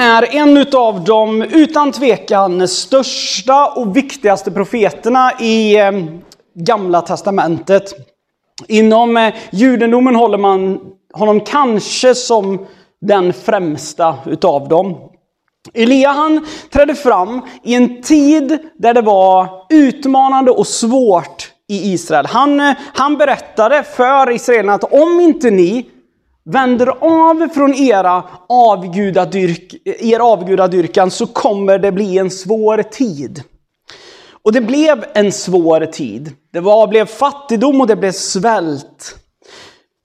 är en av de utan tvekan största och viktigaste profeterna i eh, Gamla Testamentet. Inom eh, judendomen håller man honom kanske som den främsta utav dem. Elia han trädde fram i en tid där det var utmanande och svårt i Israel. Han, eh, han berättade för israelerna att om inte ni vänder av från era avgudadyrk, er avgudadyrkan så kommer det bli en svår tid. Och det blev en svår tid. Det var, blev fattigdom och det blev svält.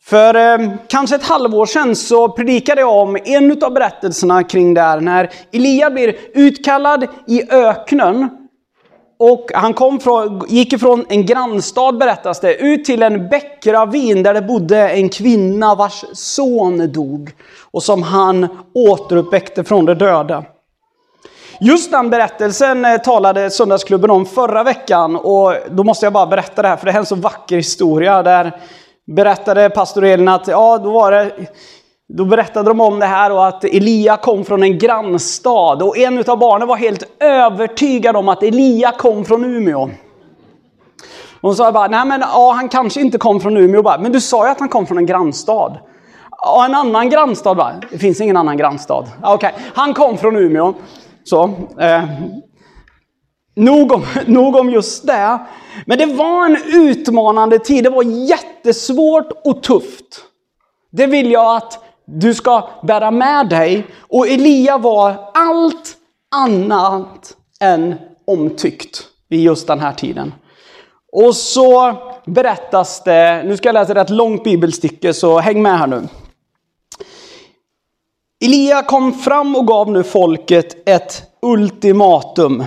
För eh, kanske ett halvår sedan så predikade jag om en av berättelserna kring det här när Elia blir utkallad i öknen och han kom från, gick ifrån en grannstad berättas det, ut till en bäckravin där det bodde en kvinna vars son dog. Och som han återuppväckte från de döda. Just den berättelsen eh, talade Söndagsklubben om förra veckan och då måste jag bara berätta det här för det är en så vacker historia. Där berättade pastor Elin att ja, då var det då berättade de om det här och att Elia kom från en grannstad. Och en av barnen var helt övertygad om att Elia kom från Umeå. Hon sa bara, nej men ja, han kanske inte kom från Umeå. Bara, men du sa ju att han kom från en grannstad. Ja, en annan grannstad bara, det finns ingen annan grannstad. Okej, okay. han kom från Umeå. Så, eh, nog, om, nog om just det. Men det var en utmanande tid, det var jättesvårt och tufft. Det vill jag att du ska bära med dig. Och Elia var allt annat än omtyckt vid just den här tiden. Och så berättas det, nu ska jag läsa ett långt bibelstycke så häng med här nu. Elia kom fram och gav nu folket ett ultimatum.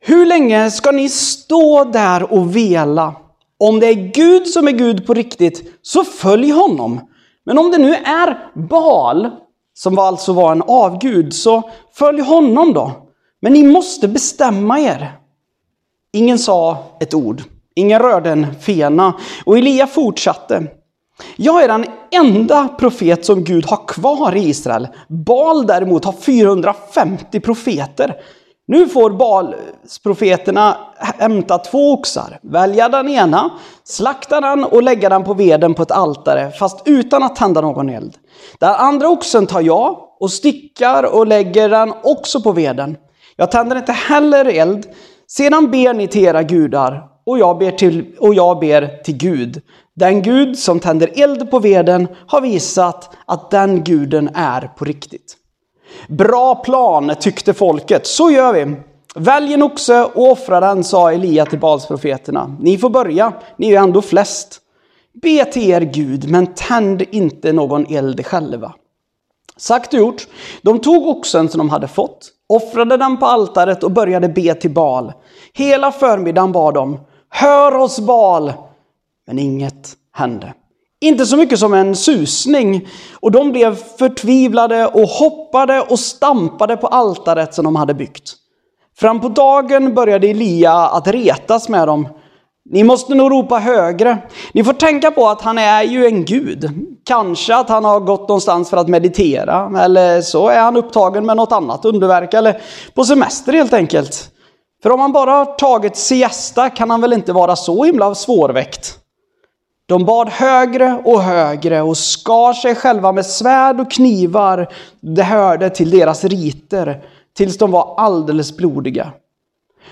Hur länge ska ni stå där och vela? Om det är Gud som är Gud på riktigt, så följ honom. Men om det nu är Baal, som alltså var en avgud, så följ honom då. Men ni måste bestämma er. Ingen sa ett ord. Ingen rörde en fena. Och Elia fortsatte. Jag är den enda profet som Gud har kvar i Israel. Baal däremot har 450 profeter. Nu får Balsprofeterna hämta två oxar, välja den ena, slakta den och lägga den på veden på ett altare, fast utan att tända någon eld. Den andra oxen tar jag och stickar och lägger den också på veden. Jag tänder inte heller eld. Sedan ber ni till era gudar och jag ber till, och jag ber till Gud. Den Gud som tänder eld på veden har visat att den guden är på riktigt. Bra plan tyckte folket, så gör vi. Välj en oxe och offra den, sa Elia till Balsprofeterna. Ni får börja, ni är ju ändå flest. Be till er Gud, men tänd inte någon eld själva. Sagt och gjort. De tog oxen som de hade fått, offrade den på altaret och började be till Bal. Hela förmiddagen bad de, hör oss Bal! Men inget hände. Inte så mycket som en susning. Och de blev förtvivlade och hoppade och stampade på altaret som de hade byggt. Fram på dagen började Elia att retas med dem. Ni måste nog ropa högre. Ni får tänka på att han är ju en gud. Kanske att han har gått någonstans för att meditera. Eller så är han upptagen med något annat underverk. Eller på semester helt enkelt. För om han bara har tagit siesta kan han väl inte vara så himla svårväckt. De bad högre och högre och skar sig själva med svärd och knivar. Det hörde till deras riter, tills de var alldeles blodiga.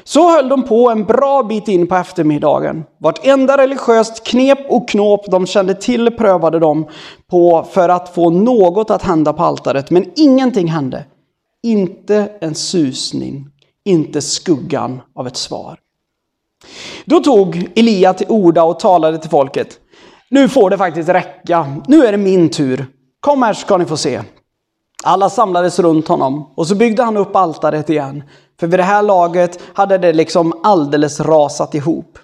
Så höll de på en bra bit in på eftermiddagen. Vartenda religiöst knep och knåp de kände till prövade de på för att få något att hända på altaret, men ingenting hände. Inte en susning, inte skuggan av ett svar. Då tog Elia till orda och talade till folket. Nu får det faktiskt räcka. Nu är det min tur. Kom här ska ni få se. Alla samlades runt honom och så byggde han upp altaret igen. För vid det här laget hade det liksom alldeles rasat ihop.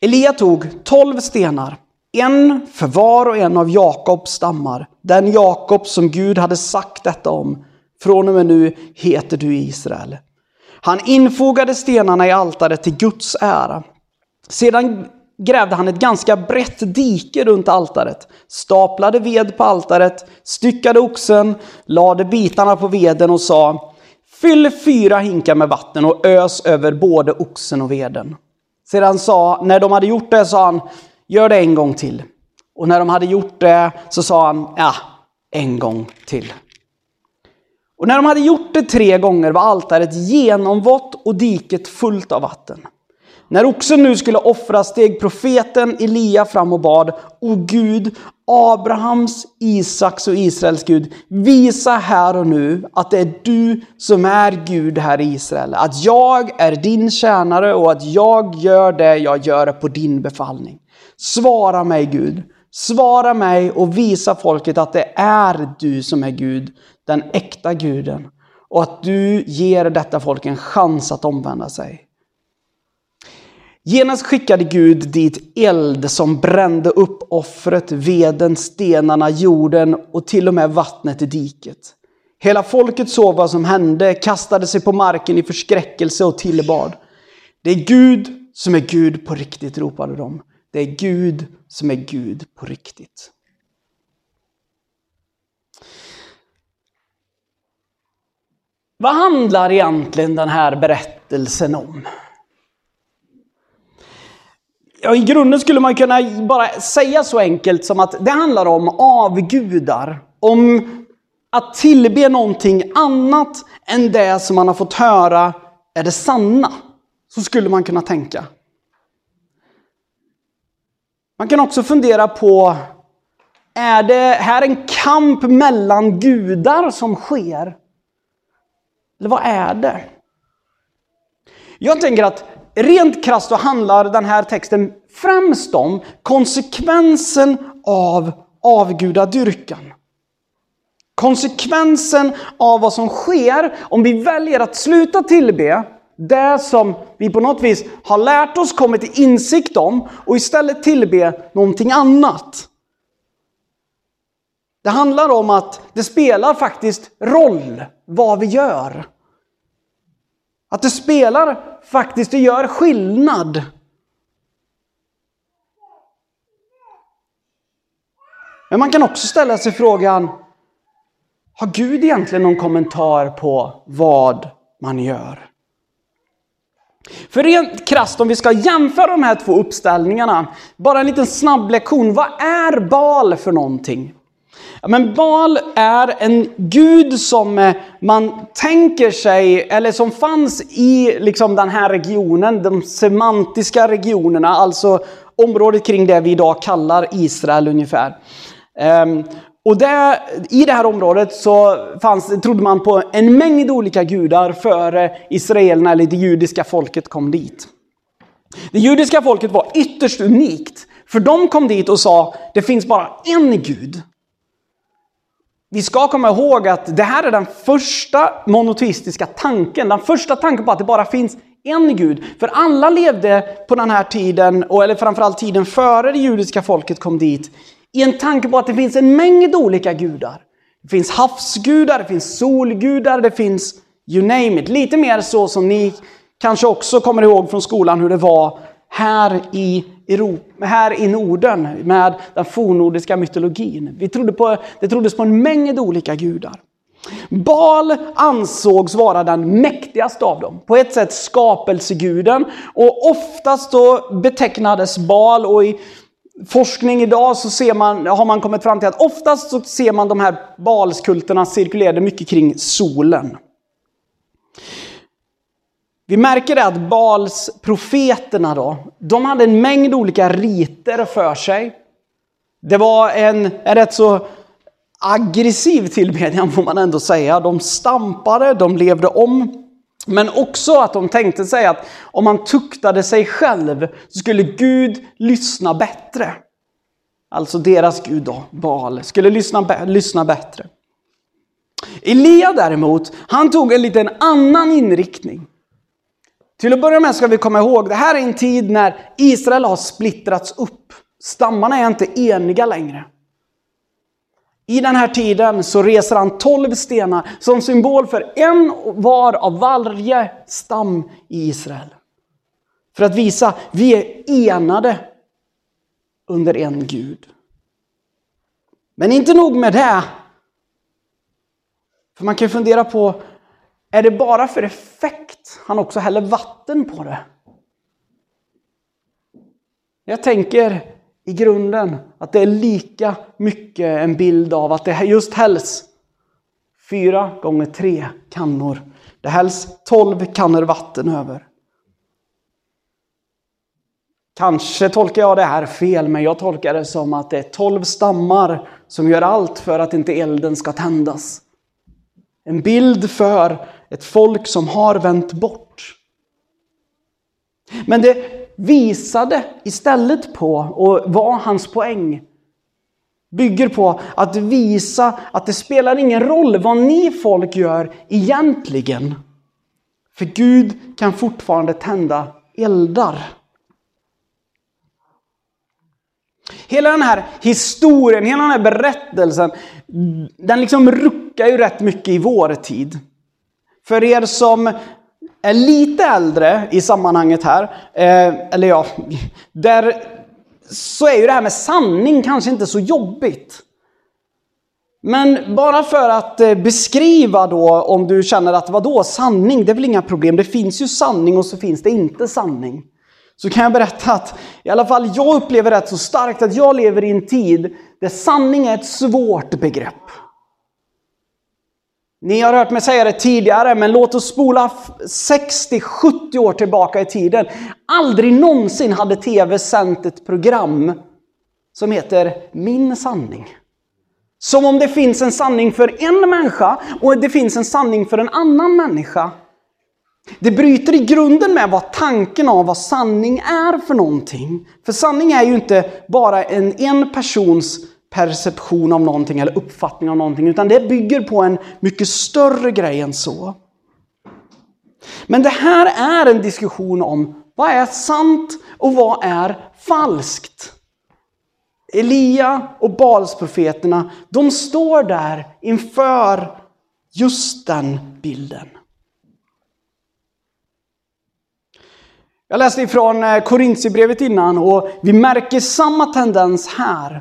Elia tog tolv stenar, en för var och en av Jakobs stammar. Den Jakob som Gud hade sagt detta om. Från och med nu heter du Israel. Han infogade stenarna i altaret till Guds ära. Sedan grävde han ett ganska brett dike runt altaret, staplade ved på altaret, styckade oxen, lade bitarna på veden och sa Fyll fyra hinkar med vatten och ös över både oxen och veden. Sedan sa, när de hade gjort det sa han, gör det en gång till. Och när de hade gjort det så sa han, ja, en gång till. Och när de hade gjort det tre gånger var altaret genomvått och diket fullt av vatten. När oxen nu skulle offras steg profeten Elia fram och bad, O Gud, Abrahams, Isaks och Israels Gud, visa här och nu att det är du som är Gud här i Israel. Att jag är din tjänare och att jag gör det jag gör på din befallning. Svara mig Gud, svara mig och visa folket att det är du som är Gud, den äkta guden. Och att du ger detta folk en chans att omvända sig. Genast skickade Gud dit eld som brände upp offret, veden, stenarna, jorden och till och med vattnet i diket. Hela folket såg vad som hände, kastade sig på marken i förskräckelse och tillbad. Det är Gud som är Gud på riktigt, ropade de. Det är Gud som är Gud på riktigt. Vad handlar egentligen den här berättelsen om? Ja, I grunden skulle man kunna bara säga så enkelt som att det handlar om avgudar. Om att tillbe någonting annat än det som man har fått höra är det sanna. Så skulle man kunna tänka. Man kan också fundera på, är det här en kamp mellan gudar som sker? Eller vad är det? Jag tänker att rent krasst så handlar den här texten främst om konsekvensen av avgudadyrkan. Konsekvensen av vad som sker om vi väljer att sluta tillbe det som vi på något vis har lärt oss, kommit till insikt om och istället tillbe någonting annat. Det handlar om att det spelar faktiskt roll vad vi gör. Att det spelar faktiskt, det gör skillnad. Men man kan också ställa sig frågan, har Gud egentligen någon kommentar på vad man gör? För rent krasst, om vi ska jämföra de här två uppställningarna, bara en liten snabb lektion. Vad är bal för någonting? Men Baal är en gud som eh, man tänker sig, eller som fanns i liksom den här regionen, de semantiska regionerna, alltså området kring det vi idag kallar Israel ungefär. Ehm, och där, I det här området så fanns, trodde man på en mängd olika gudar före israelerna, eller det judiska folket, kom dit. Det judiska folket var ytterst unikt, för de kom dit och sa det finns bara en gud. Vi ska komma ihåg att det här är den första monoteistiska tanken, den första tanken på att det bara finns en gud. För alla levde på den här tiden, eller framförallt tiden före det judiska folket kom dit, i en tanke på att det finns en mängd olika gudar. Det finns havsgudar, det finns solgudar, det finns you name it. Lite mer så som ni kanske också kommer ihåg från skolan hur det var här i Europa, här i Norden med den fornnordiska mytologin. Vi trodde på, det troddes på en mängd olika gudar. Bal ansågs vara den mäktigaste av dem. På ett sätt skapelseguden. Och oftast då betecknades Bal, och i forskning idag så ser man, har man kommit fram till att oftast så ser man de här Balskulterna cirkulerade mycket kring solen. Vi märker det att Bals profeterna då, de hade en mängd olika riter för sig. Det var en, en rätt så aggressiv tillbedjan får man ändå säga. De stampade, de levde om. Men också att de tänkte sig att om man tuktade sig själv så skulle Gud lyssna bättre. Alltså deras gud då, Baal, skulle lyssna, lyssna bättre. Elia däremot, han tog en liten annan inriktning. Till att börja med ska vi komma ihåg, det här är en tid när Israel har splittrats upp. Stammarna är inte eniga längre. I den här tiden så reser han tolv stenar som symbol för en var av varje stam i Israel. För att visa, vi är enade under en Gud. Men inte nog med det. För man kan ju fundera på, är det bara för effekt han också häller vatten på det? Jag tänker i grunden att det är lika mycket en bild av att det just hälls fyra gånger tre kannor. Det hälls tolv kannor vatten över. Kanske tolkar jag det här fel, men jag tolkar det som att det är tolv stammar som gör allt för att inte elden ska tändas. En bild för ett folk som har vänt bort. Men det visade istället på, och var hans poäng, bygger på att visa att det spelar ingen roll vad ni folk gör egentligen. För Gud kan fortfarande tända eldar. Hela den här historien, hela den här berättelsen, den liksom ruckar ju rätt mycket i vår tid. För er som är lite äldre i sammanhanget här, eh, eller ja, där så är ju det här med sanning kanske inte så jobbigt. Men bara för att eh, beskriva då om du känner att vadå sanning, det är väl inga problem. Det finns ju sanning och så finns det inte sanning. Så kan jag berätta att i alla fall jag upplever rätt så starkt att jag lever i en tid där sanning är ett svårt begrepp. Ni har hört mig säga det tidigare, men låt oss spola 60-70 år tillbaka i tiden. Aldrig någonsin hade TV sänt ett program som heter Min sanning. Som om det finns en sanning för en människa och det finns en sanning för en annan människa. Det bryter i grunden med vad tanken av vad sanning är för någonting. För sanning är ju inte bara en, en persons perception av någonting eller uppfattning av någonting, utan det bygger på en mycket större grej än så. Men det här är en diskussion om vad är sant och vad är falskt? Elia och Balsprofeterna, de står där inför just den bilden. Jag läste ifrån eh, Korintierbrevet innan och vi märker samma tendens här.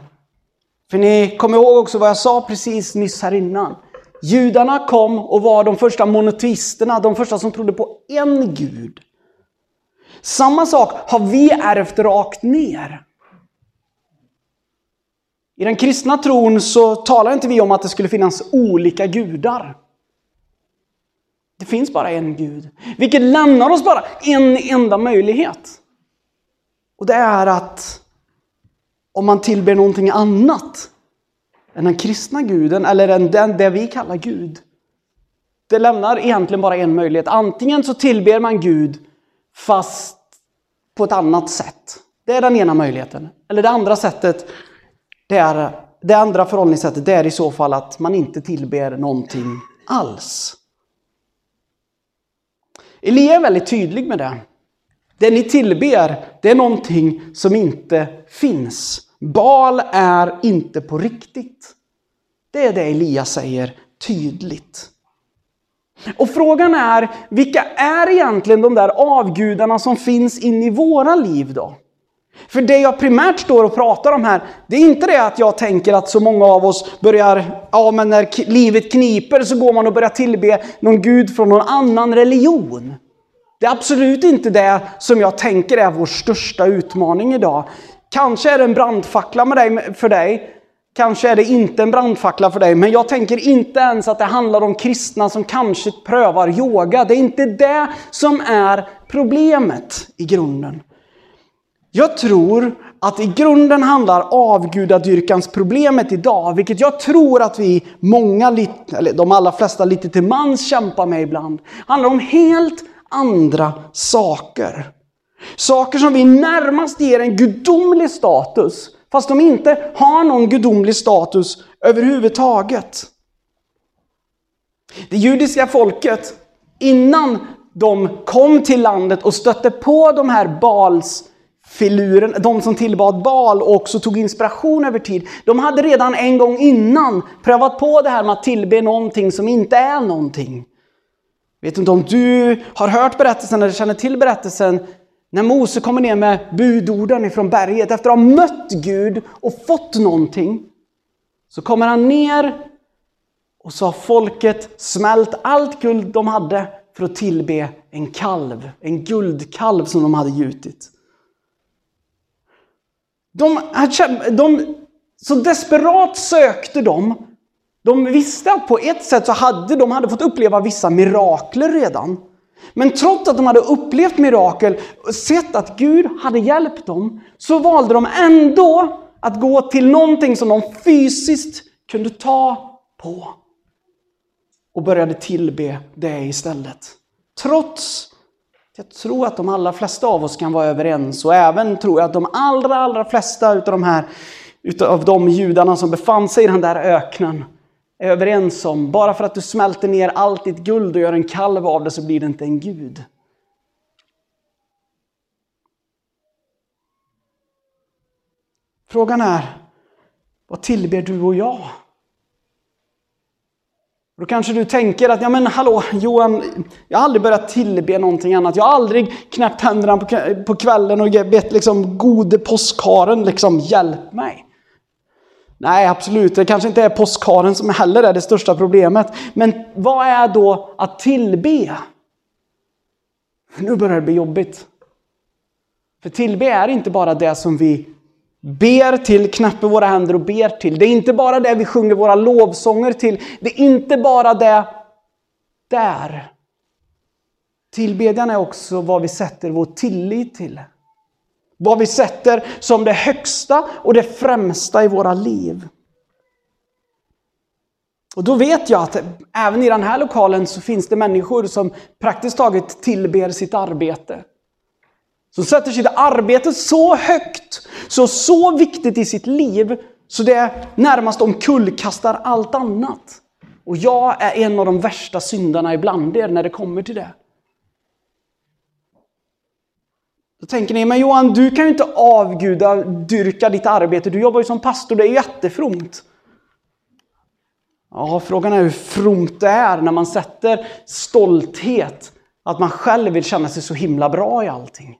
För ni kommer ihåg också vad jag sa precis nyss här innan. Judarna kom och var de första monoteisterna, de första som trodde på en gud. Samma sak har vi ärvt rakt ner. I den kristna tron så talar inte vi om att det skulle finnas olika gudar. Det finns bara en Gud. Vilket lämnar oss bara en enda möjlighet. Och det är att om man tillber någonting annat än den kristna guden, eller den, den, det vi kallar Gud. Det lämnar egentligen bara en möjlighet. Antingen så tillber man Gud fast på ett annat sätt. Det är den ena möjligheten. Eller det andra sättet, det, är, det andra förhållningssättet, det är i så fall att man inte tillber någonting alls. Elia är väldigt tydlig med det. Det ni tillber, det är någonting som inte finns. Bal är inte på riktigt. Det är det Elia säger tydligt. Och frågan är, vilka är egentligen de där avgudarna som finns in i våra liv då? För det jag primärt står och pratar om här, det är inte det att jag tänker att så många av oss börjar, ja men när livet kniper så går man och börjar tillbe någon gud från någon annan religion. Det är absolut inte det som jag tänker är vår största utmaning idag. Kanske är det en brandfackla med dig, för dig. Kanske är det inte en brandfackla för dig. Men jag tänker inte ens att det handlar om kristna som kanske prövar yoga. Det är inte det som är problemet i grunden. Jag tror att i grunden handlar avgudadyrkans problemet idag, vilket jag tror att vi många, eller de allra flesta lite till mans kämpar med ibland, handlar om helt andra saker. Saker som vi närmast ger en gudomlig status, fast de inte har någon gudomlig status överhuvudtaget. Det judiska folket, innan de kom till landet och stötte på de här Bals filuren, de som tillbad Bal och också tog inspiration över tid. De hade redan en gång innan prövat på det här med att tillbe någonting som inte är någonting. Vet inte om du har hört berättelsen eller känner till berättelsen när Mose kommer ner med budorden ifrån berget efter att ha mött Gud och fått någonting. Så kommer han ner och så har folket smält allt guld de hade för att tillbe en kalv, en guldkalv som de hade gjutit. De, de, så desperat sökte de. De visste att på ett sätt så hade de hade fått uppleva vissa mirakler redan. Men trots att de hade upplevt mirakel och sett att Gud hade hjälpt dem, så valde de ändå att gå till någonting som de fysiskt kunde ta på. Och började tillbe det istället. Trots jag tror att de allra flesta av oss kan vara överens och även tror jag att de allra, allra flesta utav de här utav de judarna som befann sig i den där öknen är överens om, bara för att du smälter ner allt ditt guld och gör en kalv av det så blir det inte en gud. Frågan är, vad tillber du och jag? Då kanske du tänker att, ja men hallå Johan, jag har aldrig börjat tillbe någonting annat. Jag har aldrig knäppt händerna på kvällen och bett liksom gode påskharen liksom hjälp mig. Nej, absolut, det kanske inte är påskharen som heller är det största problemet. Men vad är då att tillbe? Nu börjar det bli jobbigt. För tillbe är inte bara det som vi ber till, knäpper våra händer och ber till. Det är inte bara det vi sjunger våra lovsånger till. Det är inte bara det där. Tillbedjan är också vad vi sätter vår tillit till. Vad vi sätter som det högsta och det främsta i våra liv. Och då vet jag att även i den här lokalen så finns det människor som praktiskt taget tillber sitt arbete. Som sätter sitt arbete så högt, så så viktigt i sitt liv, så det närmast omkullkastar allt annat. Och jag är en av de värsta syndarna ibland er när det kommer till det. Då tänker ni, men Johan, du kan ju inte avguda, dyrka ditt arbete. Du jobbar ju som pastor, det är jättefromt. Ja, frågan är hur fromt det är när man sätter stolthet, att man själv vill känna sig så himla bra i allting.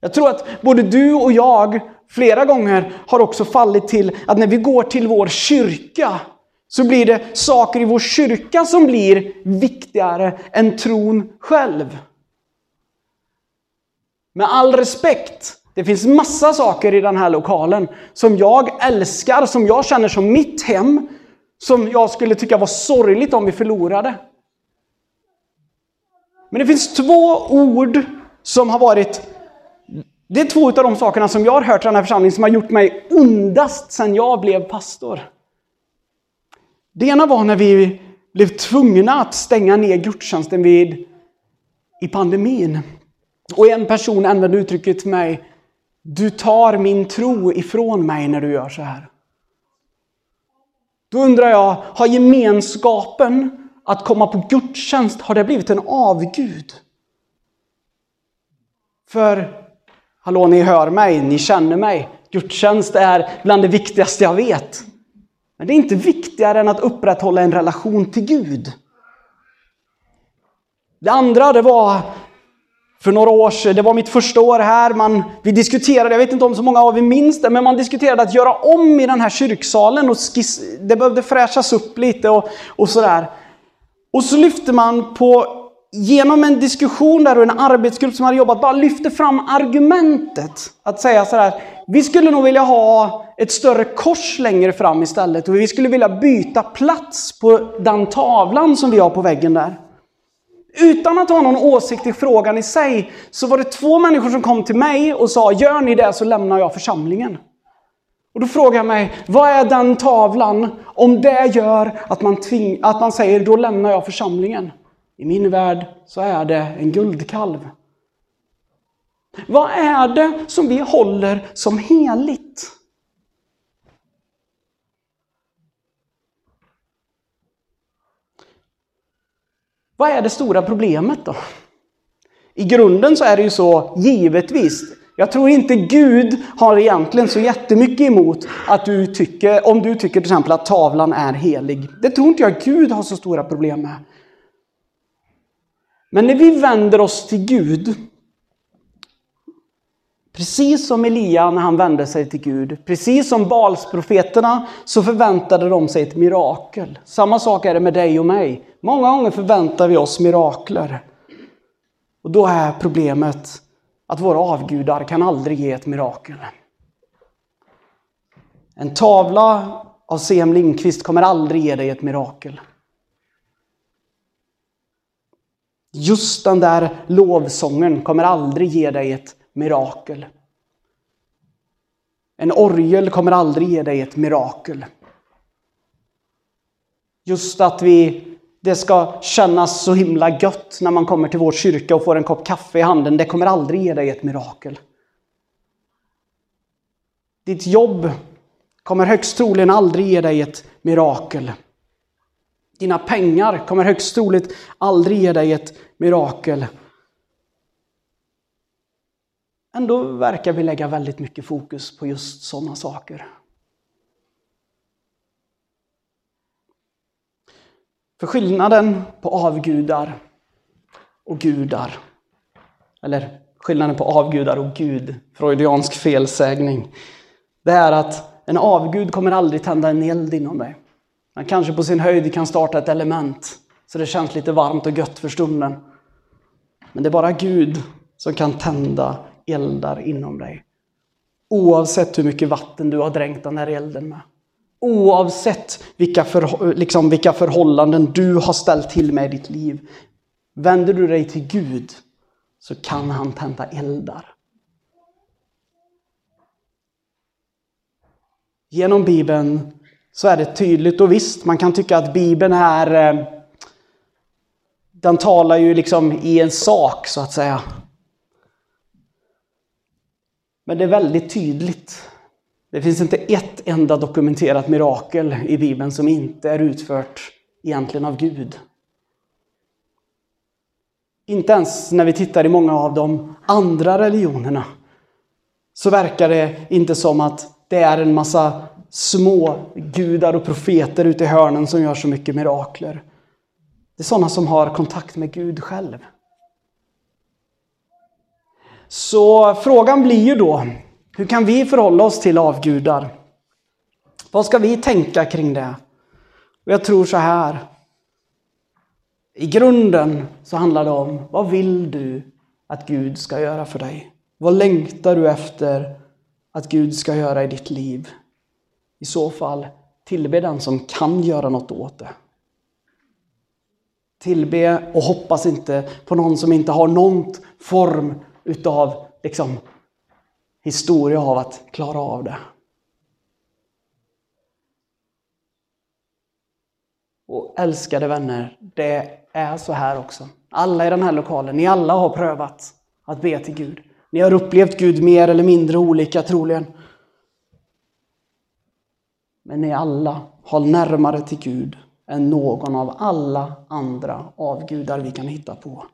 Jag tror att både du och jag flera gånger har också fallit till att när vi går till vår kyrka så blir det saker i vår kyrka som blir viktigare än tron själv. Med all respekt, det finns massa saker i den här lokalen som jag älskar, som jag känner som mitt hem, som jag skulle tycka var sorgligt om vi förlorade. Men det finns två ord som har varit det är två av de sakerna som jag har hört i den här församlingen som har gjort mig ondast sedan jag blev pastor. Det ena var när vi blev tvungna att stänga ner gudstjänsten vid, i pandemin. Och en person använde uttrycket till mig, du tar min tro ifrån mig när du gör så här. Då undrar jag, har gemenskapen att komma på gudstjänst, har det blivit en avgud? För Hallå, ni hör mig, ni känner mig. Gudstjänst är bland det viktigaste jag vet. Men det är inte viktigare än att upprätthålla en relation till Gud. Det andra, det var för några år sedan, det var mitt första år här, man, vi diskuterade, jag vet inte om så många av er minns det, men man diskuterade att göra om i den här kyrksalen och skiss, det behövde fräschas upp lite och, och sådär. Och så lyfte man på genom en diskussion där och en arbetsgrupp som hade jobbat bara lyfte fram argumentet. Att säga sådär, vi skulle nog vilja ha ett större kors längre fram istället och vi skulle vilja byta plats på den tavlan som vi har på väggen där. Utan att ha någon åsikt i frågan i sig så var det två människor som kom till mig och sa, gör ni det så lämnar jag församlingen. Och då frågar jag mig, vad är den tavlan om det gör att man, tving, att man säger, då lämnar jag församlingen? I min värld så är det en guldkalv. Vad är det som vi håller som heligt? Vad är det stora problemet då? I grunden så är det ju så, givetvis, jag tror inte Gud har egentligen så jättemycket emot att du tycker, om du tycker till exempel att tavlan är helig. Det tror inte jag Gud har så stora problem med. Men när vi vänder oss till Gud, precis som Elia när han vände sig till Gud, precis som Balsprofeterna, så förväntade de sig ett mirakel. Samma sak är det med dig och mig. Många gånger förväntar vi oss mirakler. Och då är problemet att våra avgudar kan aldrig ge ett mirakel. En tavla av C.M. Lindqvist kommer aldrig ge dig ett mirakel. Just den där lovsången kommer aldrig ge dig ett mirakel. En orgel kommer aldrig ge dig ett mirakel. Just att vi, det ska kännas så himla gött när man kommer till vår kyrka och får en kopp kaffe i handen, det kommer aldrig ge dig ett mirakel. Ditt jobb kommer högst troligen aldrig ge dig ett mirakel. Dina pengar kommer högst troligt aldrig ge dig ett mirakel. Ändå verkar vi lägga väldigt mycket fokus på just sådana saker. För skillnaden på avgudar och gudar, eller skillnaden på avgudar och Gud, freudiansk felsägning, det är att en avgud kommer aldrig tända en eld inom dig. Han kanske på sin höjd kan starta ett element så det känns lite varmt och gött för stunden. Men det är bara Gud som kan tända eldar inom dig. Oavsett hur mycket vatten du har dränkt den här elden med. Oavsett vilka, för, liksom, vilka förhållanden du har ställt till med i ditt liv. Vänder du dig till Gud så kan han tända eldar. Genom Bibeln så är det tydligt och visst, man kan tycka att Bibeln är eh, den talar ju liksom i en sak så att säga. Men det är väldigt tydligt. Det finns inte ett enda dokumenterat mirakel i Bibeln som inte är utfört egentligen av Gud. Inte ens när vi tittar i många av de andra religionerna så verkar det inte som att det är en massa små gudar och profeter ute i hörnen som gör så mycket mirakler. Det är sådana som har kontakt med Gud själv. Så frågan blir ju då, hur kan vi förhålla oss till avgudar? Vad ska vi tänka kring det? Och jag tror så här. I grunden så handlar det om, vad vill du att Gud ska göra för dig? Vad längtar du efter att Gud ska göra i ditt liv? I så fall, tillbe den som kan göra något åt det. Tillbe och hoppas inte på någon som inte har någon form utav liksom, historia av att klara av det. Och älskade vänner, det är så här också. Alla i den här lokalen, ni alla har prövat att be till Gud. Ni har upplevt Gud mer eller mindre olika troligen. Men ni alla har närmare till Gud än någon av alla andra avgudar vi kan hitta på.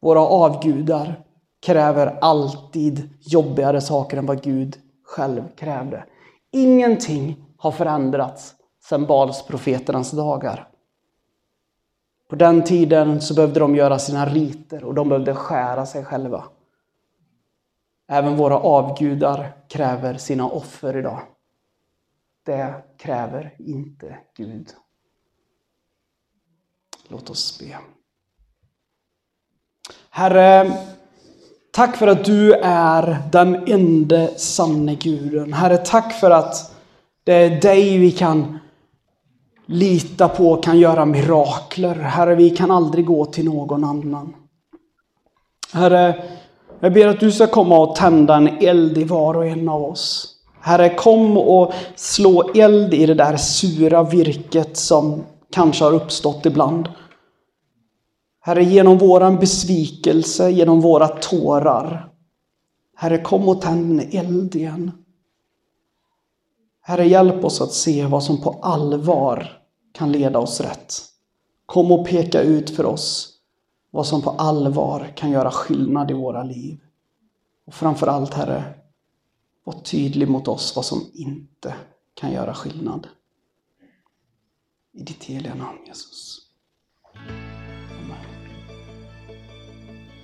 Våra avgudar kräver alltid jobbigare saker än vad Gud själv krävde. Ingenting har förändrats sedan Balsprofeternas dagar. På den tiden så behövde de göra sina riter och de behövde skära sig själva. Även våra avgudar kräver sina offer idag. Det kräver inte Gud. Låt oss be. Herre, tack för att du är den enda sanne guden. Herre, tack för att det är dig vi kan lita på, kan göra mirakler. Herre, vi kan aldrig gå till någon annan. Herre, jag ber att du ska komma och tända en eld i var och en av oss. Herre, kom och slå eld i det där sura virket som kanske har uppstått ibland. Herre, genom våran besvikelse, genom våra tårar. Herre, kom och tänd en eld igen. Herre, hjälp oss att se vad som på allvar kan leda oss rätt. Kom och peka ut för oss vad som på allvar kan göra skillnad i våra liv. Och framför allt, Herre, var tydlig mot oss vad som inte kan göra skillnad. I ditt heliga namn, Jesus.